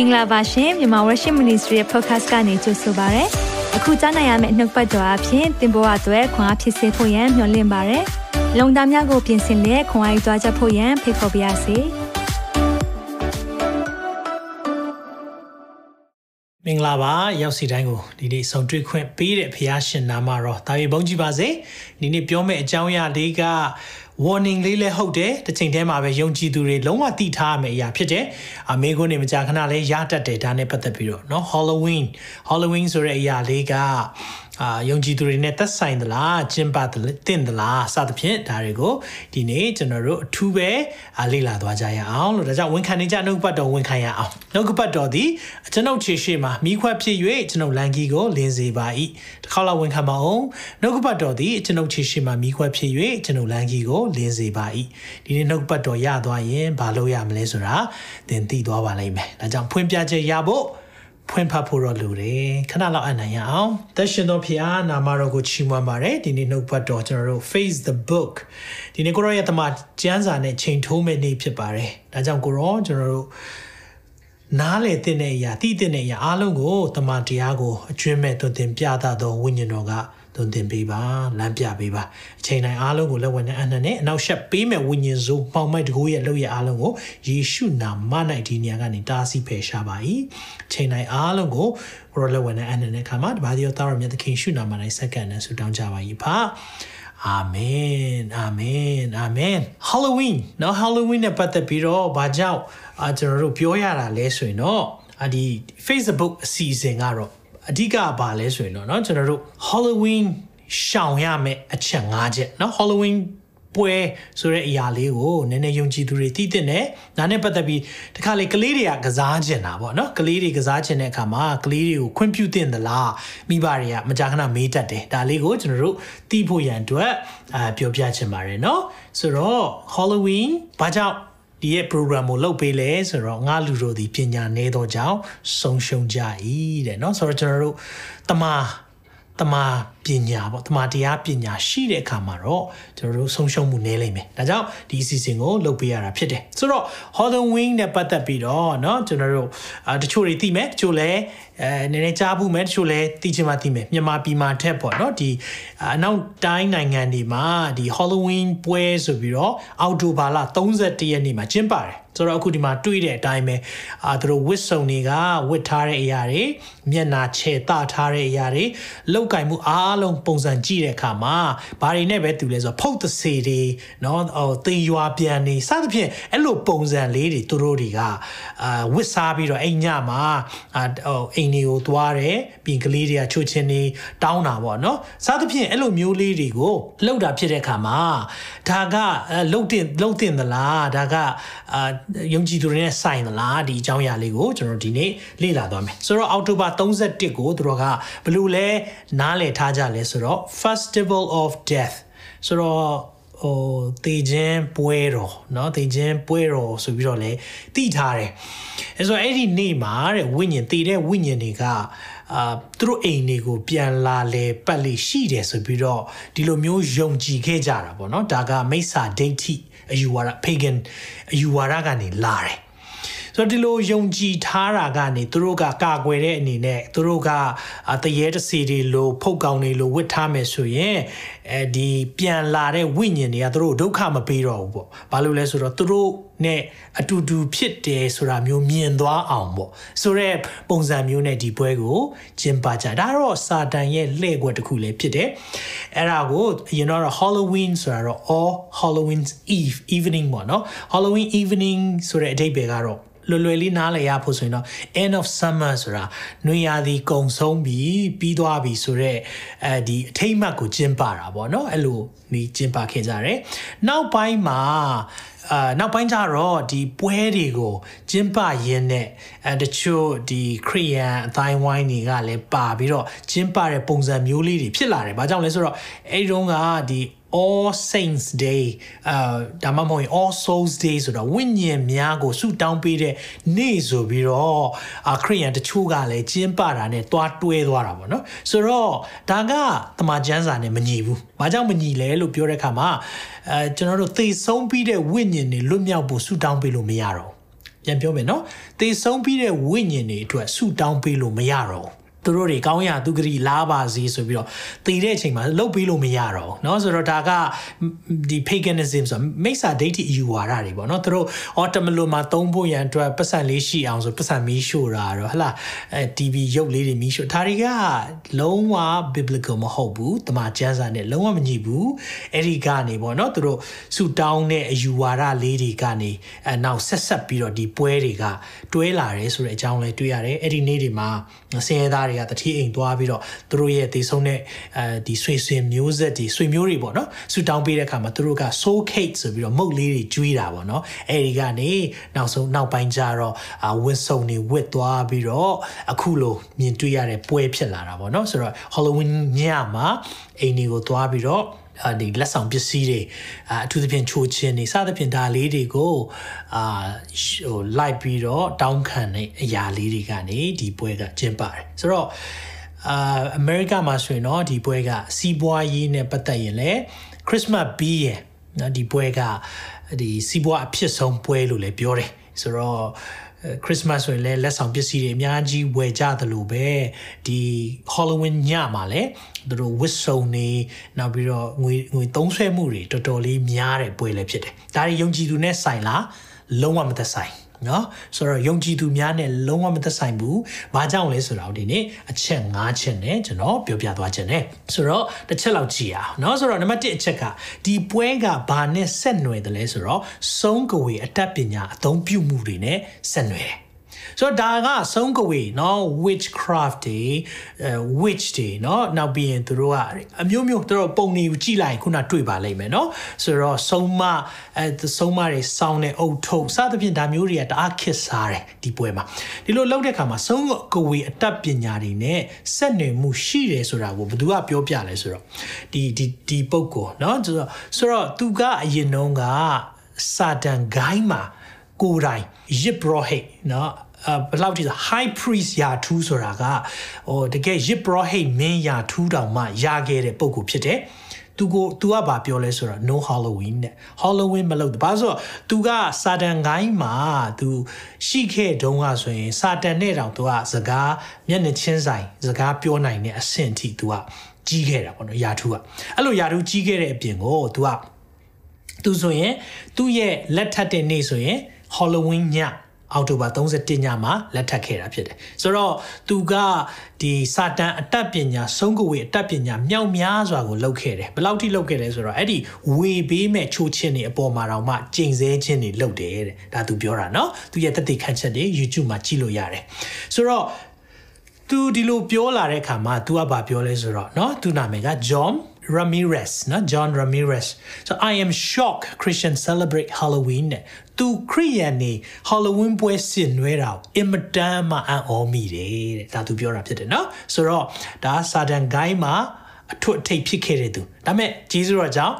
င်္ဂလာပါရှင်မြန်မာ Worship Ministry ရဲ့ podcast ကနေကြိုဆိုပါရစေ။အခုကြားနိုင်ရမယ့်နှုတ်ပတ်တော်အဖြစ်သင်ပေါ်အပ်ွယ်ခွန်အားဖြစ်စေဖို့ယံမျှဝင့်ပါရစေ။လုံတာများကိုပြင်ဆင်လက်ခွန်အားယူကြားချက်ဖို့ယံဖိတ်ခေါ်ပါရစေ။မင်္ဂလာပါရောက်စီတိုင်းကိုဒီနေ့ဆုံတွေ့ခွင့်ပေးတဲ့ဖခင်ရှင်နာမတော်တာရီဘုန်းကြီးပါစေဒီနေ့ပြောမယ့်အကြောင်းအရာလေးက warning လေးလည်းဟုတ်တယ်တစ်ချိန်တည်းမှာပဲယုံကြည်သူတွေလုံးဝသိထားရမယ့်အရာဖြစ်တယ်အမေကိုနေမကြာခဏလေးရတတ်တယ်ဒါနဲ့ပတ်သက်ပြီးတော့เนาะ Halloween Halloween ဆိုတဲ့အရာလေးက အာယုံကြည်သူတွေနဲ့သက်ဆိုင်သလားကျင့်ပတင့်သလားစသဖြင့်ဒါတွေကိုဒီနေ့ကျွန်တော်တို့အထူးပဲလေ့လာသွားကြရအောင်လို့ဒါကြောင့်ဝန်ခံနေကြနှုတ်ပတ်တော်ဝန်ခံရအောင်နှုတ်ပတ်တော်သည်ကျွန်ုပ်ခြေရှိမှာမိခွက်ဖြစ်၍ကျွန်ုပ်လန်ကီကိုလင်းစေပါ၏တစ်ခေါက်လောက်ဝန်ခံပါအောင်နှုတ်ပတ်တော်သည်ကျွန်ုပ်ခြေရှိမှာမိခွက်ဖြစ်၍ကျွန်ုပ်လန်ကီကိုလင်းစေပါ၏ဒီနေ့နှုတ်ပတ်တော်ရသွားရင်ဘာလုပ်ရမလဲဆိုတာသင်သိသွားပါလိမ့်မယ်ဒါကြောင့်ဖွင့်ပြချက်ရဖို့ ဖွင့်ဖတ်ဖို့တော့လိုတယ်ခဏလောက်အနိုင်ရအောင်သက်ရှင်တော်ဖျားနာမတော်ကိုချီးမွမ်းပါတယ်ဒီနေ့နှုတ်ပတ်တော်ကျွန်တော်တို့ face the book ဒီနေ့ကိုရောရဲ့တမကျမ်းစာနဲ့ချိန်ထိုးမဲ့နေ့ဖြစ်ပါတယ်ဒါကြောင့်ကိုရောကျွန်တော်တို့နားလေတဲ့အရာသိတဲ့အရာအားလုံးကိုတမန်တရားကိုအကျွမ်းမဲ့သွန်သင်ပြသသောဝိညာဉ်တော်က သွန်သင်ပေးပါလမ်းပြပေးပါအချိန်တိုင်းအားလုံးကိုလက်ဝဲနဲ့အနှံနဲ့အနောက်ရှက်ပေးမဲ့ဝိညာဉ်စုပေါင်မိုက်တကူရဲ့လှုပ်ရအားလုံးကိုယေရှုနာမ၌ဒီနေရာကနေတားဆီးဖယ်ရှားပါ၏အချိန်တိုင်းအားလုံးကိုကိုရောလက်ဝဲနဲ့အနှံနဲ့ခါမှာတပါးဒီရောသားတော်မြတ်သခင်ရှုနာမ၌စက္ကန့်နဲ့ဆုတောင်းကြပါ၏ဖာအာမင်အာမင်အာမင် Halloween နော် Halloween နဲ့ပတ်သက်ပြီးတော့ဘာကြောင့်အကျွန်တော်တို့ပြောရတာလဲဆိုရင်တော့အဒီ Facebook အစီအစဉ်ကတော့ အဓိကဘာလဲဆိုရင်တော့เนาะကျွန်တော်တို့ Halloween ရှောင်ရမယ့်အချက်၅ချက်เนาะ Halloween ပွဲဆိုတဲ့အရာလေးကိုနည်းနည်းယုံကြည်သူတွေသိတဲ့နဲ့ဒါနဲ့ပတ်သက်ပြီးတခါလေကလေးတွေကကစားကျင်တာပေါ့နော်ကလေးတွေကစားကျင်တဲ့အခါမှာကလေးတွေကိုခွင့်ပြုတင်သလားမိဘတွေကမကြာခဏမေးတတ်တယ်ဒါလေးကိုကျွန်တော်တို့သိဖို့ရန်အတွက်အာပြောပြချင်ပါတယ်နော်ဆိုတော့ Halloween ဘာကြောင့် ဒီရဲ့ program ကိုလုပ်ပေးလဲဆိုတော့ငါလူတို့ဒီပညာနေတော့ကြောင့်ဆုံးရှုံးကြ၏တဲ့เนาะဆိုတော့ကျွန်တော်တို့တမာ တမာပညာပေါ့တမာတရားပညာရှိတဲ့အခါမှာတော့ကျွန်တော်တို့ဆုံးရှုံးမှုနည်းလိမ့်မယ်ဒါကြောင့်ဒီအစီအစဉ်ကိုလုပ်ပေးရတာဖြစ်တယ်ဆိုတော့ Halloween နဲ့ပတ်သက်ပြီးတော့เนาะကျွန်တော်တို့တချို့တွေသိမယ်တချို့လည်းအဲနည်းနည်းကြားဘူးမယ်တချို့လည်းသိချင်မှသိမယ်မြန်မာပြည်မှာထက်ပေါ့เนาะဒီအနောက်တိုင်းနိုင်ငံတွေမှာဒီ Halloween ပွဲဆိုပြီးတော့အောက်တိုဘာလ31ရက်နေ့မှာကျင်းပတယ် ဆိုတော့အခုဒီမှာတွေးတဲ့အတိုင်းပဲအာသူတို့ဝစ်စုံတွေကဝစ်ထားတဲ့အရာတွေမျက်နာခြေတထားတဲ့အရာတွေလောက်ကင်မှုအားလုံးပုံစံကြည့်တဲ့အခါမှာဘာတွေနဲ့ပဲတူလဲဆိုတော့ဖုတ်သစေတွေနော်ဟိုသင်ရွာပြန်နေစသဖြင့်အဲ့လိုပုံစံလေးတွေသူတို့တွေကအာဝစ်စားပြီးတော့အိမ်ညမှာအာဟိုအိမ်တွေကိုသွားတယ်ပြင်ကလေးတွေကချွတ်ချင်းနေတောင်းတာပေါ့နော်စသဖြင့်အဲ့လိုမျိုးလေးတွေကိုလှုပ်တာဖြစ်တဲ့အခါမှာဒါကလှုပ်တင်လှုပ်တင်သလားဒါကအာယုံကြည်သူတွေနဲ့ဆိုင်သလားဒီအကြောင်းအရာလေးကိုကျွန်တော်ဒီနေ့လေ့လာသွားမယ်ဆိုတော့အောက်တိုဘာ31ကိုသူတို့ကဘယ်လိုလဲနားလည်ထားကြလဲဆိုတော့ Festival of Death ဆိုတော့ဟိုတေခြင်းပွဲတော်เนาะတေခြင်းပွဲတော်ဆိုပြီးတော့လဲတည်ထားတယ်အဲဆိုအဲ့ဒီနေ့မှာတဲ့ဝိညာဉ်တည်တဲ့ဝိညာဉ်တွေကအာသူတို့အိမ်တွေကိုပြန်လာလေပတ်လေရှိတယ်ဆိုပြီးတော့ဒီလိုမျိုးယုံကြည်ခဲ့ကြတာပေါ့เนาะဒါကမိစ္ဆာဒိဋ္ဌိ အယူဝါဒ pagan အယူဝါဒကနေလာတယ် ဆိုတော့ဒီလိုယုံကြည်ထားတာကနေသူတို့ကကာကွယ်တဲ့အနေနဲ့သူတို့ကတရေတစီတွေလိုဖုတ်ကောင်တွေလိုဝစ်ထားမယ်ဆိုရင်အဲဒီပြန်လာတဲ့ဝိညာဉ်တွေကသူတို့ဒုက္ခမပေးတော့ဘူးပေါ့ဘာလို့လဲဆိုတော့သူတို့နဲ့အတူတူဖြစ်တယ်ဆိုတာမျိုးမြင်သွားအောင်ပေါ့ဆိုတော့ပုံစံမျိုးနဲ့ဒီပွဲကိုကျင်းပကြဒါတော့စာတန်ရဲ့လှည့်ကွက်တစ်ခုလည်းဖြစ်တယ်အဲ့ဒါကိုအရင်တော့ Halloween ဆိုတာတော့ all Halloween Eve evening ပေါ့နော် Halloween evening ဆိုတဲ့အဓိပ္ပာယ်ကတော့ လွယ်လွယ်လေးနားလည်ရဖို့ဆိုရင်တော့ end of summer ဆိုတာနှွေရာသီကုံဆုံးပြီပြီးသွားပြီဆိုတော့အဲဒီအထိမ့်မှတ်ကိုကျင်းပတာပေါ့နော်အဲ့လိုနေကျင်းပခဲ့ကြတယ်နောက်ပိုင်းမှာအာနောက်ပိုင်းကျတော့ဒီပွဲတွေကိုကျင်းပရင်းနဲ့အဲတချို့ဒီခရီးယန်အတိုင်းဝိုင်းတွေကလည်းပါပြီးတော့ကျင်းပတဲ့ပုံစံမျိုးလေးတွေဖြစ်လာတယ်။ဘာကြောင့်လဲဆိုတော့အဲဒီတုန်းကဒီ All Saints Day အာဒါမှမဟုတ် All Souls Day ဆိုတော့ဝိညာဉ်များကိုဆုတောင်းပေးတဲ့နေ့ဆိုပြီးတော့အာခရိယန်တချို့ကလည်းကျင်းပတာနဲ့တွားတွဲသွားတာပေါ့နော်ဆိုတော့ဒါကတမန်ကျမ်းစာနဲ့မညီဘူး။ဘာကြောင့်မညီလဲလို့ပြောတဲ့အခါမှာအဲကျွန်တော်တို့သိဆုံးပြီးတဲ့ဝိညာဉ်တွေလွတ်မြောက်ဖို့ဆုတောင်းပေးလို့မရတော့ဘူးပြန်ပြောမယ်နော်သေဆုံးပြီးတဲ့ဝိညာဉ်တွေအတွက်ဆူတောင်းပေးလို့မရတော့ သူတို့တွေကောင်းရသူဂရီလားပါစေဆိုပြီးတော့တည်တဲ့အချိန်မှာလှုပ်ပြီးလို့မရတော့เนาะဆိုတော့ဒါကဒီ paganism ဆိုမိစ္ဆာဒိဋ္ဌိအယူဝါဒတွေပေါ့เนาะသူတို့ automalo မှာသုံးဖို့ရန်အတွက်ပတ်စံလေးရှိအောင်ဆိုပတ်စံမီးရှို့တာတော့ဟလာအဲ TV ရုပ်လေးတွေမီးရှို့ဒါတွေကလုံးဝ biblical မဟုတ်ဘူးတမန်ကျမ်းစာနဲ့လုံးဝမညီဘူးအဲ့ဒီကနေပေါ့เนาะသူတို့ဆူတောင်းတဲ့အယူဝါဒလေးတွေကနေအဲနောက်ဆက်ဆက်ပြီးတော့ဒီပွဲတွေကတွဲလာတယ်ဆိုတဲ့အကြောင်းလေးတွေ့ရတယ်အဲ့ဒီနေ့တွေမှာ ဆင်းရဲသားတွေကတတိအိမ်သွားပြီးတော့သူတို့ရဲ့တေဆုံးတဲ့အဲဒီဆွေဆွေမျိုးဆက်တွေဆွေမျိုးတွေပေါ့နော်ဆူတောင်းပေးတဲ့အခါမှာသူတို့က soul cake ဆိုပြီးတော့မုတ်လေးတွေကျွေးတာပေါ့နော်အဲဒီကနေနောက်ဆုံးနောက်ပိုင်းကျတော့ဝစ်စုံတွေဝစ်သွားပြီးတော့အခုလိုမြင်တွေ့ရတဲ့ပွဲဖြစ်လာတာပေါ့နော်ဆိုတော့ Halloween ညမှာအိမ်တွေကိုသွားပြီးတော့ ဒီလက်ဆောင်ပစ္စည်းတွေအထူးသဖြင့်ချိုးချင်းတွေစသဖြင့်ဒါလေးတွေကိုအာဟိုလိုက်ပြီးတော့တောင်းခံတဲ့အရာလေးတွေကနေဒီပွဲကကျင်းပါတယ်ဆိုတော့အာအမေရိကမှာဆိုရင်တော့ဒီပွဲကစီးပွားရေးနဲ့ပတ်သက်ရင်လည်းခရစ်စမတ်ပြီးရယ်နော်ဒီပွဲကဒီစီးပွားအဖြစ်ဆုံးပွဲလို့လည်းပြောတယ်ဆိုတော့ ခရစ်စမတ်ဆိုရင်လည်းလက်ဆောင်ပစ္စည်းတွေအများကြီးဝယ်ကြသလိုပဲဒီ Halloween ညမှာလည်းသူတို့ဝစ်စုံနေနောက်ပြီးတော့ငွေငွေသုံးဆွဲမှုတွေတော်တော်လေးများတဲ့ပွဲလည်းဖြစ်တယ်ဒါတွေယုံကြည်သူနဲ့ဆိုင်လားလုံးဝမသက်ဆိုင် နော်ဆိုတော့ယုံကြည်သူများနဲ့လုံးဝမသက်ဆိုင်ဘူး။ဘာကြောင့်လဲဆိုတော့ဒီနေ့အချက်၅ချက်နဲ့ကျွန်တော်ပြောပြသွားခြင်းနဲ့ဆိုတော့တစ်ချက်လောက်ကြည့်အောင်နော်ဆိုတော့နံပါတ်1အချက်ကဒီပွဲကဘာနဲ့ဆက်နွယ်တယ်လဲဆိုတော့စုံးကဝေအတတ်ပညာအသုံးပြုမှုတွေနဲ့ဆက်နွယ်တယ် ဆိုတော့ဒါကဆုံးကဝေเนาะ witchcraft တွေအဲ witch တွေเนาะနောက်ပြီးရင်သူတို့ကအမျိုးမျိုးသူတို့ပုံနေကိုကြည့်လိုက်ခုနတွေ့ပါလိမ့်မယ်เนาะဆိုတော့ဆုံးမအဲဆုံးမတွေစောင်းတဲ့အုတ်ထုပ်စသဖြင့်ဒါမျိုးတွေကတအားခစ်စားတယ်ဒီပွဲမှာဒီလိုလောက်တဲ့ခါမှာဆုံးကဝေအတတ်ပညာတွေနဲ့ဆက်နွယ်မှုရှိတယ်ဆိုတာကိုဘယ်သူကပြောပြလဲဆိုတော့ဒီဒီဒီပုံကိုเนาะဆိုတော့ဆိုတော့သူကအရင်တုန်းကစာတန်ဂိုင်းမှာကိုယ်တိုင်ရစ်ဘရဟိတ်เนาะ ဘယ်လောက်ထိဆို high priest ယာထူးဆိုတာကဟိုတကယ်ရစ်ဘရဟိတ်မင်းယာထူးတောင်မှရခဲ့တဲ့ပုံကိုဖြစ်တယ်သူကို तू ကဘာပြောလဲဆိုတော့ no halloween တဲ့ halloween မလုပ်ဘူးဘာလို့ဆိုတော့ तू ကစာတန်ကိုင်းမှာ तू ရှိခဲ့တုန်းကဆိုရင်စာတန်နဲ့တောင် तू ကစကားမျက်နှာချင်းဆိုင်စကားပြောနိုင်တဲ့အဆင့်ထိ तू ကကြီးခဲ့တာပေါ့နော်ယာထူးကအဲ့လိုယာထူးကြီးခဲ့တဲ့အပြင်ကို तू က तू ဆိုရင်သူ့ရဲ့လက်ထပ်တဲ့နေ့ဆိုရင် halloween ည အောက်တိုဘာ31ညမှာလက်ထပ်ခဲ့တာဖြစ်တယ်ဆိုတော့သူကဒီစာတန်အတတ်ပညာဆုံးကဝေအတတ်ပညာမြောက်များစွာကိုလုပ်ခဲ့တယ်ဘယ်လောက်ထိလုပ်ခဲ့လဲဆိုတော့အဲ့ဒီဝေပေးမဲ့ချိုးချင်းတွေအပေါ်မှာတော့မှကျိန်ဆဲချင်းတွေလုပ်တယ်တဲ့ဒါသူပြောတာเนาะသူရဲ့တသက်ခန့်ချက်တွေ YouTube မှာကြည့်လို့ရတယ်ဆိုတော့သူဒီလိုပြောလာတဲ့အခါမှာ तू ကဘာပြောလဲဆိုတော့เนาะသူနာမည်က John Ramirez နော် John Ramirez so I am shocked Christian celebrate Halloween တဲ့ သူခရိယန်နေ Halloween ပွဲဆင်နွှဲတာအင်မတန်မှအံ့ဩမိတယ်တဲ့ဒါသူပြောတာဖြစ်တယ်နော်ဆိုတော့ဒါစာတန်ဂိုင်းမှာအထွတ်အထိပ်ဖြစ်ခဲ့တဲ့သူဒါပေမဲ့ဂျေဇုတော်ကြောင့်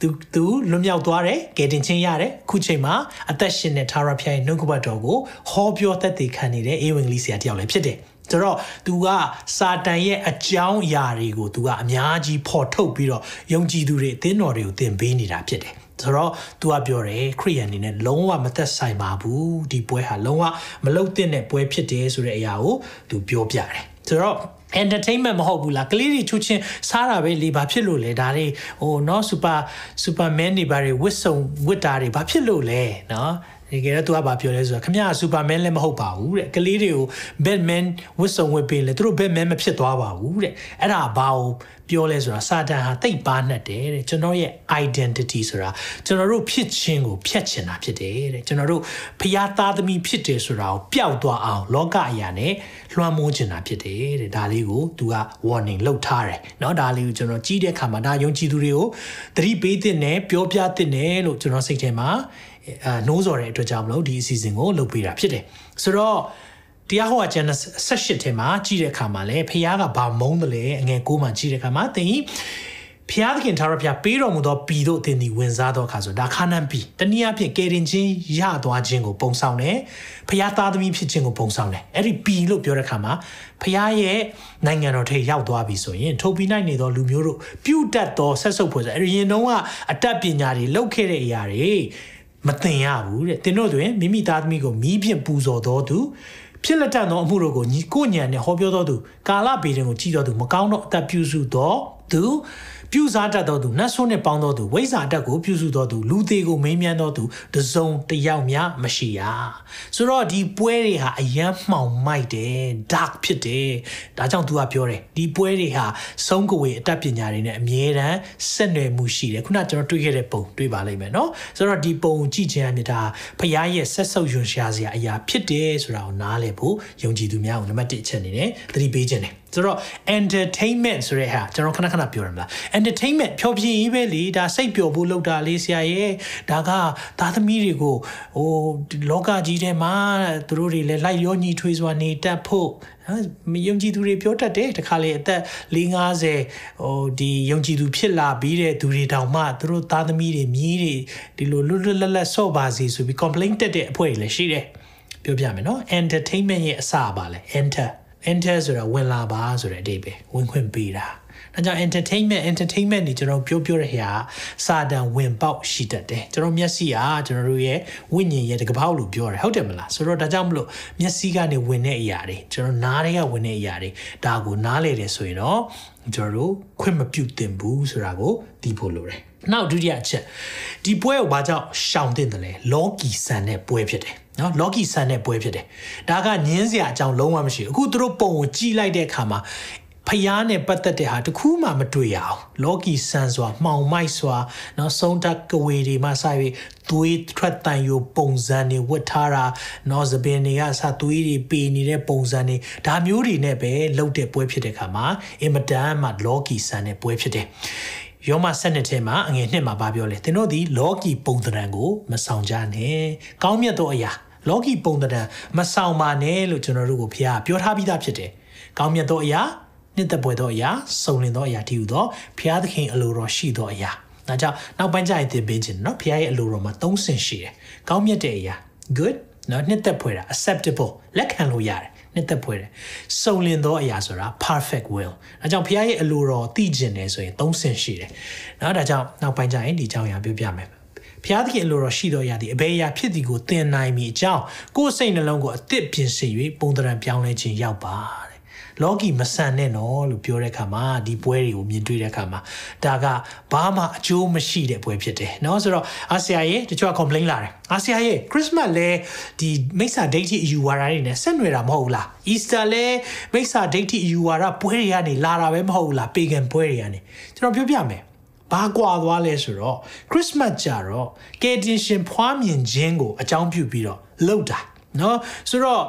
သူသူလွတ်မြောက်သွားတယ်ကယ်တင်ခြင်းရတယ်ခုချိန်မှာအသက်ရှင်တဲ့သာရဖျားရဲ့နှုတ်ကပတ်တော်ကိုဟောပြောသက်သေခံနေတဲ့အေဝံဂေလိဆရာတယောက်လည်းဖြစ်တယ်ဆိုတော့ तू ကစာတန်ရဲ့အကြောင်းအရာတွေကို तू ကအများကြီးဖော်ထုတ်ပြီးတော့ယုံကြည်သူတွေအသင်းတော်တွေကိုသင်ပေးနေတာဖြစ်တယ် ဆိုတော့ तू ကပြောတယ်ခရိယန်အနေနဲ့လုံးဝမသက်ဆိုင်ပါဘူးဒီပွဲဟာလုံးဝမလုတ်တဲ့ပွဲဖြစ်တယ်ဆိုတဲ့အရာကို तू ပြောပြတယ်ဆိုတော့ entertainment မဟုတ်ဘူးလားကလေးတွေချူချင်းစားတာပဲလေဘာဖြစ်လို့လဲဒါတွေဟိုเนาะ super superman တွေဘာတွေဝစ်စုံဝစ်တာတွေဘာဖြစ်လို့လဲเนาะတကယ်တော့သူကဘာပြောလဲဆိုတော့ခမရစူပါမန်လည်းမဟုတ်ပါဘူးတဲ့ကလေးတွေကိုဘက်မန်ဝစ်စုံဝစ်ပေးလဲသူတို့ဘက်မန်မဖြစ်သွားပါဘူးတဲ့အဲ့ဒါဘာကိုပြောလဲဆိုတာစာတန်ဟာတိတ်ပါနှက်တယ်တဲ့ကျွန်တော်ရဲ့ identity ဆိုတာကျွန်တော်တို့ဖြစ်ခြင်းကိုဖျက်ချင်တာဖြစ်တယ်တဲ့ကျွန်တော်တို့ဖျားသားသမီးဖြစ်တယ်ဆိုတာကိုပျောက်သွားအောင်လောကအရာနဲ့လွှမ်းမိုးချင်တာဖြစ်တယ်တဲ့ဒါလေး ကိုသူက warning လုပ်ထားတယ်เนาะဒါလေးကိုကျွန်တော်ကြီးတဲ့အခါမှာဒါယုံကြည်သူတွေကိုသတိပေးတဲ့နဲ့ပြောပြတဲ့နဲ့လို့ကျွန်တော်စိတ်ထဲမှာအာနှိုးစော်တဲ့အတွက်ကြောင့်မလို့ဒီအစီအစဉ်ကိုလုပ်ပေးတာဖြစ်တယ်ဆိုတော့တရားဟောကျမ်း18ထဲမှာကြည့်တဲ့အခါမှာလည်းဖခင်ကဘာမုန်းတယ်လဲအငယ်9မှာကြည့်တဲ့အခါမှာသင် ဖျားသခင်ထာဝရဘုရားပေးတော်မူသောပြည်သို့သင်သည်ဝင်စားသောအခါဆိုဒါခါနန်ပြည်တနည်းအားဖြင့်ကယ်တင်ခြင်းရသွားခြင်းကိုပုံဆောင်တယ်ဖျားသားသမီးဖြစ်ခြင်းကိုပုံဆောင်တယ်အဲ့ဒီပြည်လို့ပြောတဲ့အခါမှာဖျားရဲ့နိုင်ငံတော်ထဲရောက်သွားပြီဆိုရင်ထုတ်ပြီးနိုင်နေသောလူမျိုးတို့ပြုတ်တက်သောဆက်ဆုပ်ဖွယ်ဆိုအဲ့ဒီရင်တုန်းကအတတ်ပညာတွေလောက်ခဲ့တဲ့အရာတွေမတင်ရဘူးတဲ့တင်တို့တွင်မိမိသားသမီးကိုမိဖြင့်ပူဇော်တော်သူဖြစ်လက်တတ်သောအမှုတို့ကိုညီကိုညံနဲ့ဟောပြောတော်သူကာလပေတင်ကိုကြည်တော်သူမကောင်းသောအသက်ပြုစုတော်သူ ပြုစားတတ်သောသူနတ်ဆိုးနှင့်ပေါင်းသောသူဝိဇ္ဇာတတ်ကိုပြုစုသောသူလူသေးကိုမေးမြန်းသောသူတစုံတယောက်များမရှိရဆိုတော့ဒီပွဲတွေဟာအယမ်းမှောင်မိုက်တယ် dark ဖြစ်တယ်ဒါကြောင့်သူကပြောတယ်ဒီပွဲတွေဟာဆုံးကဝေအတတ်ပညာတွေနဲ့အမြဲတမ်းဆက်နွယ်မှုရှိတယ်ခုနကျွန်တော်တွေ့ခဲ့တဲ့ပုံတွေ့ပါလိမ့်မယ်เนาะဆိုတော့ဒီပုံကြည့်ခြင်းအမြင်ဒါဖရားရဲ့ဆက်ဆုပ်ယွန်ရှာစရာအရာဖြစ်တယ်ဆိုတာကိုနားလည်ဖို့ယုံကြည်သူများကိုနံပါတ်1အချက်အနေနဲ့သတိပေးခြင်းတယ် ဆိုတော့ entertainment ဆိုတဲ့ဟာကျွန်တော်ခဏခဏပြောရမလား entertainment ဖြောပြရေးပဲလေဒါစိတ်ပျော်ဖို့လုပ်တာလေးဆရာရဲ့ဒါကသားသမီးတွေကိုဟိုလောကကြီးထဲမှာသူတို့တွေလည်းလိုက်ရောညီထွေးစွာနေတတ်ဖို့မယုံကြည်သူတွေပြောတတ်တယ်တခါလေအသက်450ဟိုဒီယုံကြည်သူဖြစ်လာပြီးတဲ့သူတွေတောင်မှသူတို့သားသမီးတွေမြည်တွေဒီလိုလွတ်လွတ်လပ်လပ်ဆော့ပါစီဆိုပြီး complaint တက်တဲ့အဖွဲ့တွေလည်းရှိတယ်ပြောပြမယ်နော် entertainment ရဲ့အစပါလဲ enter enter ဆိုတာဝင်လာပါဆိုတဲ့အဓိပ္ပာယ်ဝင်ခွင့်ပေးတာဒါကြောင့် entertainment entertainment นี่ကျွန်တော်ပြောပြောရတဲ့ဟာစာတန်ဝင်ပေါက်ရှိတတ်တယ်ကျွန်တော်မျက်စိကကျွန်တော်တို့ရဲ့ဝိညာဉ်ရဲ့တကပောက်လို့ပြောတယ်ဟုတ်တယ်မလားဆိုတော့ဒါကြောင့်မလို့မျက်စိကနေဝင်တဲ့အရာတွေကျွန်တော်နားတွေကဝင်တဲ့အရာတွေဒါကိုနားလေတယ်ဆိုရင်တော့ကျွန်တော်တို့ခွင့်မပြုသင့်ဘူးဆိုတာကိုသိဖို့လိုတယ် နောက်ဒုတိယအချက်ဒီပွဲကိုဘာကြောင့်ရှောင်တင်တယ်လဲလောကီဆန်တဲ့ပွဲဖြစ်တယ်နော်လော်ကီဆန်တဲ့ပွဲဖြစ်တယ်ဒါကညင်းစရာအကြောင်းလုံးဝမရှိဘူးအခုသူတို့ပုံကိုကြည့်လိုက်တဲ့အခါမှာဖျားနဲ့ပတ်သက်တဲ့ဟာတခုမှမတွေ့ရအောင်လော်ကီဆန်စွာမှောင်မိုက်စွာနော်ဆုံးတကဝေတွေမှစပြီးသွေးထွက်တန်ယိုပုံစံတွေဝတ်ထားတာနော်သပင်တွေကစသွေးတွေပေနေတဲ့ပုံစံတွေဒါမျိုးတွေနဲ့ပဲလှုပ်တဲ့ပွဲဖြစ်တဲ့အခါမှာအင်မတန်မှလော်ကီဆန်တဲ့ပွဲဖြစ်တယ် ယောမ7နှစ်ထဲမှာအငယ်နှစ်မှာဗာပြောလေသင်တို့ဒီလော်ကီပုံသဏ္ဍာန်ကိုမဆောင်ကြနဲ့ကောင်းမြတ်သောအရာလောကီပုံသဏ္ဍာန်မဆောင်ပါနဲ့လို့ကျွန်တော်တို့ကိုဖခင်ပြောထားပြီးသားဖြစ်တယ်။ကောင်းမြတ်သောအရာနှစ်သက်ပွဲသောအရာစုံလင်သောအရာတည်ဟူသောဖခင်သခင်အလိုတော်ရှိသောအရာ။ဒါကြောင့်နောက်ပိုင်းကျရင်သင်ပေးခြင်းနော်ဖခင်ရဲ့အလိုတော်မှာသုံးဆင့်ရှိတယ်။ကောင်းမြတ်တဲ့အရာ good နော်နှစ်သက်ပွဲတာ acceptable လက်ခံလို့ရတယ် နှစ်သက်ဖွယ်တယ်စုံလင်သောအရာဆိုတာ perfect will အဲကြောင့်ဘုရားရဲ့အလိုတော်သိကျင်တယ်ဆိုရင်သုံးဆင့်ရှိတယ်။နော်ဒါကြောင့်နောက်ပိုင်းကျရင်ဒီအကြောင်းအရာပြောပြမယ်ဖျားသခင်အလိုတော်ရှိတော်ရသည်အဘယ်အရာဖြစ်သည်ကိုသင်နိုင်မိအကြောင်းကိုယ်စိတ်နှလုံးကိုအသစ်ပြင်ဆင်၍ပုံသဏ္ဍာန်ပြောင်းလဲခြင်းရောက်ပါတဲ့ လောကီမဆန်နဲ့နော်လို့ပြောတဲ့အခါမှာဒီပွဲတွေကိုမြင်တွေ့တဲ့အခါမှာဒါကဘာမှအကျိုးမရှိတဲ့ပွဲဖြစ်တယ်เนาะဆိုတော့အာဆီယာရဲ့တချို့က complain လာတယ်အာဆီယာရဲ့ Christmas လဲဒီမိစ္ဆာဒိဋ္ဌိအယူဝါဒတွေနဲ့ဆက်နွယ်တာမဟုတ်ဘူးလား Easter လဲမိစ္ဆာဒိဋ္ဌိအယူဝါဒပွဲတွေကနေလာတာပဲမဟုတ်ဘူးလား pagan ပွဲတွေကနေကျွန်တော်ပြောပြမယ်ဘာကွာသွားလဲဆိုတော့ Christmas ကြတော့ကယ်တင်ရှင်ဖွားမြင်ခြင်းကိုအကြောင်းပြုပြီးတော့လှုပ်တာเนาะဆိုတော့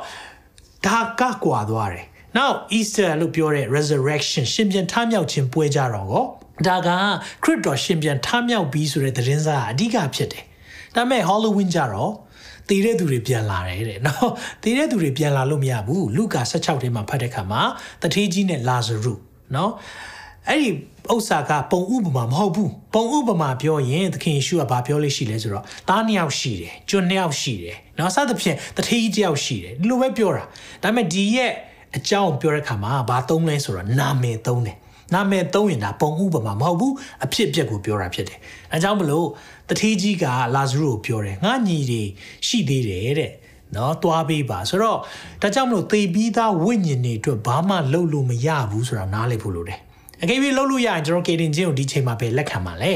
ဒါကကွာသွားတယ် now Easter လို့ပြောတဲ့ resurrection ရှင်ပြန်ထမြောက်ခြင်းပွဲကြတော့ကိုဒါကခရစ်တော်ရှင်ပြန်ထမြောက်ပြီးဆိုတဲ့သတင်းစာအဓိကဖြစ်တယ်ဒါပေမဲ့ Halloween ကြတော့တည်တဲ့သူတွေပြန်လာတယ်တဲ့နော်တည်တဲ့သူတွေပြန်လာလို့မရဘူးလူကာ16ထဲမှာဖတ်တဲ့ခါမှာတထေးကြီးနဲ့လာဇရုနော်အဲ့ဒီဥစ္စာကပုံဥပမာမဟုတ်ဘူးပုံဥပမာပြောရင်သခင်ယေရှုကဘာပြောလို့ရှိလဲဆိုတော့သားနှစ်ယောက်ရှိတယ်ကျွန်းနှစ်ယောက်ရှိတယ်နော်စသဖြင့်တထေးကြီးတစ်ယောက်ရှိတယ်ဒီလိုပဲပြောတာဒါပေမဲ့ဒီရဲ့ အကြောင်းပြောတဲ့ခါမှာဘာသုံးလဲဆိုတော့နာမည်သုံးတယ်နာမည်သုံးရင်ဒါပုံဥပမာမဟုတ်ဘူးအဖြစ်အပျက်ကိုပြောတာဖြစ်တယ်အဲကြောင့်မလို့တထေးကြီးကလာဇရုကိုပြောတယ်ငါညီတွေရှိသေးတယ်တဲ့နော်သွားပေးပါဆိုတော့ဒါကြောင့်မလို့သေပြီးသားဝိညာဉ်တွေအတွက်ဘာမှလုပ်လို့မရဘူးဆိုတာနားလည်ဖို့လိုတယ်အကယ်၍လှုပ်လို့ရရင်ကျွန်တော်ကေတင်ချင်းကိုဒီချိန်မှာပဲလက်ခံပါလေ